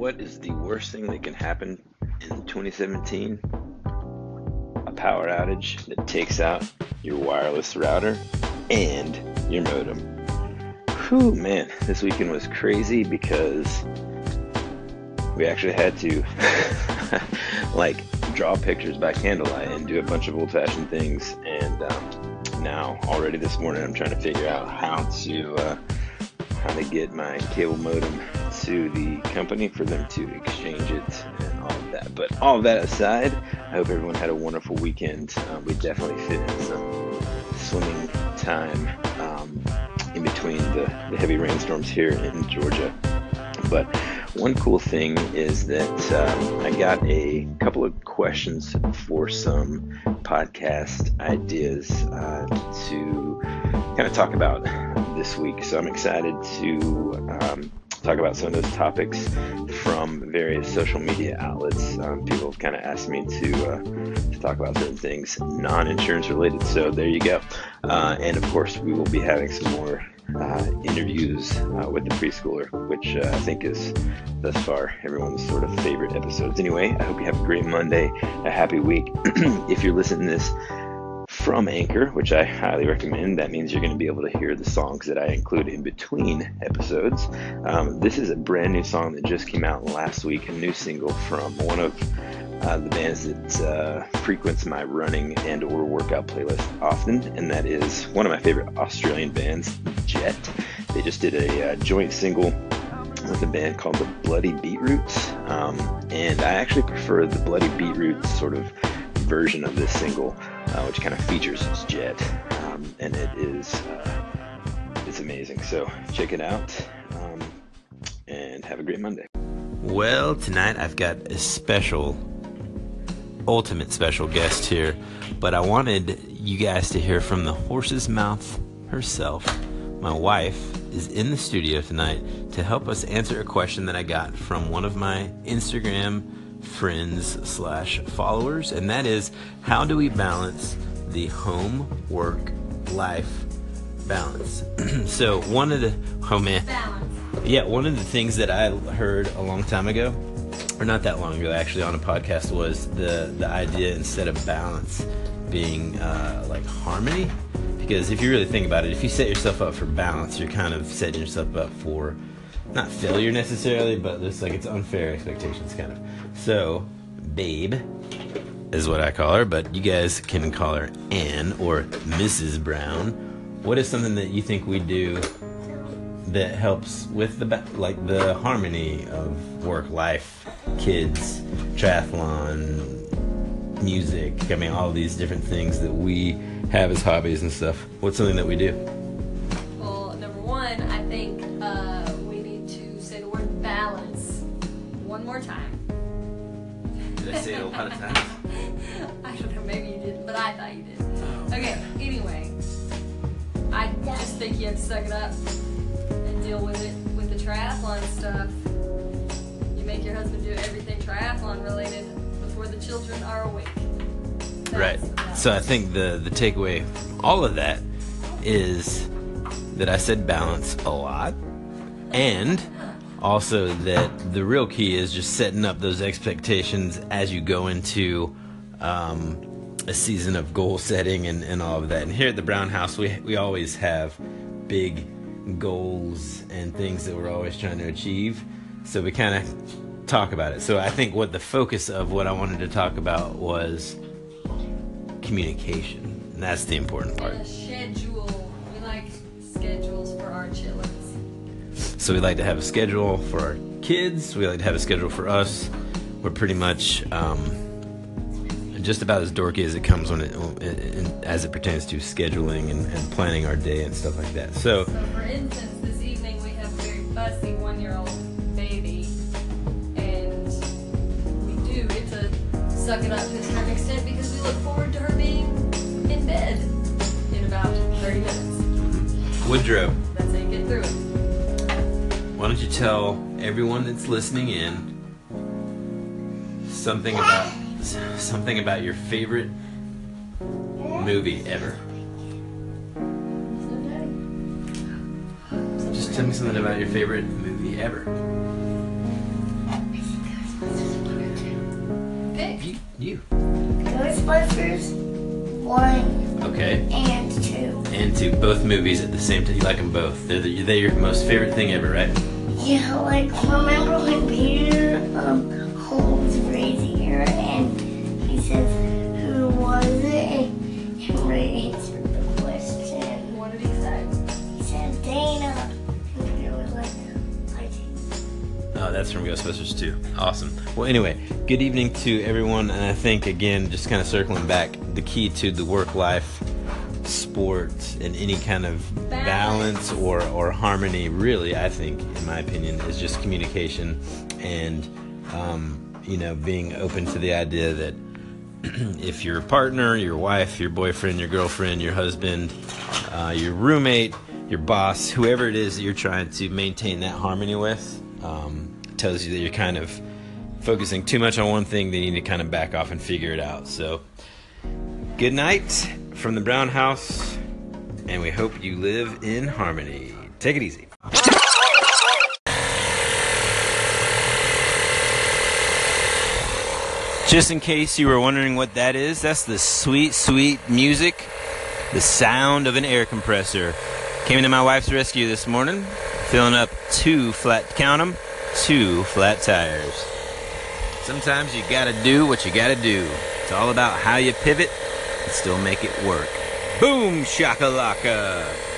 what is the worst thing that can happen in 2017? A power outage that takes out your wireless router and your modem. Whew, man, this weekend was crazy because we actually had to like draw pictures by candlelight and do a bunch of old-fashioned things. And um, now, already this morning, I'm trying to figure out how to uh, how to get my cable modem to the company for them to exchange it and all of that. But all that aside, I hope everyone had a wonderful weekend. Uh, we definitely fit in some swimming time um, in between the, the heavy rainstorms here in Georgia. But one cool thing is that um, I got a couple of questions for some podcast ideas uh, to kind of talk about this week. So I'm excited to um, talk about some of those topics from various social media outlets. Um, people kind of asked me to, uh, to talk about certain things non insurance related. So there you go. Uh, and of course, we will be having some more uh, interviews uh, with the preschooler, which uh, I think is thus far everyone's sort of favorite episodes. Anyway, I hope you have a great Monday, a happy week. if you're listening to this from Anchor, which I highly recommend. That means you're going to be able to hear the songs that I include in between episodes. Um, this is a brand new song that just came out last week, a new single from one of uh, the bands that uh, frequents my running and or workout playlist often, and that is one of my favorite Australian bands, Jet. They just did a uh, joint single with a band called the Bloody Beetroots, um, and I actually prefer the Bloody Beetroots sort of version of this single, uh, which kind of features Jet, um, and it is uh, it's amazing. So check it out, um, and have a great Monday. Well, tonight I've got a special ultimate special guest here, but I wanted you guys to hear from the horse's mouth herself. My wife is in the studio tonight to help us answer a question that I got from one of my Instagram friends slash followers, and that is how do we balance the home work life balance? so one of the oh man, yeah, one of the things that I heard a long time ago or not that long ago actually on a podcast was the the idea instead of balance being uh, like harmony because if you really think about it if you set yourself up for balance you're kind of setting yourself up for not failure necessarily but it's like it's unfair expectations kind of. So babe is what i call her but you guys can call her anne or mrs brown. What is something that you think we do that helps with the like the harmony of work life kids triathlon music? I mean all these different things that we have as hobbies and stuff. What's something that we do more time did i say it a lot of times i don't know maybe you didn't but i thought you did oh. okay anyway i just think you have to suck it up and deal with it with the triathlon stuff. You make your husband do everything triathlon related before the children are awake. That's right. So I think the the takeaway all of that is that I said balance a lot and also that the real key is just setting up those expectations as you go into um, a season of goal setting and, and all of that. And here at the Brown House, we, we always have big goals and things that we're always trying to achieve. So we kind of talk about it. So I think what the focus of what I wanted to talk about was communication. And that's the important part. So we like to have a schedule for our kids. We like to have a schedule for us. We're pretty much um, just about as dorky as it comes when it, as it pertains to scheduling and, and, planning our day and stuff like that. So, so, for instance, this evening we have a very fussy one-year-old baby, and we do get to suck it up to a certain extent because we look forward to her being in bed in about 30 minutes. Woodrow tell everyone that's listening in something about something about your favorite movie ever. Just tell me something about your favorite movie ever. You. Ghostbusters. One. Okay. And two. And two. Both movies at the same time. You like them both. They're, the, they're your most favorite thing ever, right? Yeah, like remember when Peter um holds Ray's ear and he says, "Who was it?" And Ray answered the question. What did he say? He said, "Dana." And Peter was like, Oh, that's from Ghostbusters 2. Awesome. Well, anyway, good evening to everyone. And I think, again, just kind of circling back, the key to the work life, sport, and any kind of balance, or, or harmony, really, I think, in my opinion, is just communication and, um, you know, being open to the idea that if your partner, your wife, your boyfriend, your girlfriend, your husband, uh, your roommate, your boss, whoever it is that you're trying to maintain that harmony with, um, tells you that you're kind of focusing too much on one thing, they need to kind of back off and figure it out. So, good night from the Brown House, and we hope you live in harmony. Take it easy. Just in case you were wondering what that is, that's the sweet, sweet music, the sound of an air compressor. Came to my wife's rescue this morning, filling up two flat, count 'em, two flat tires. Sometimes you gotta do what you gotta do. It's all about how you pivot still make it work. Boom shakalaka!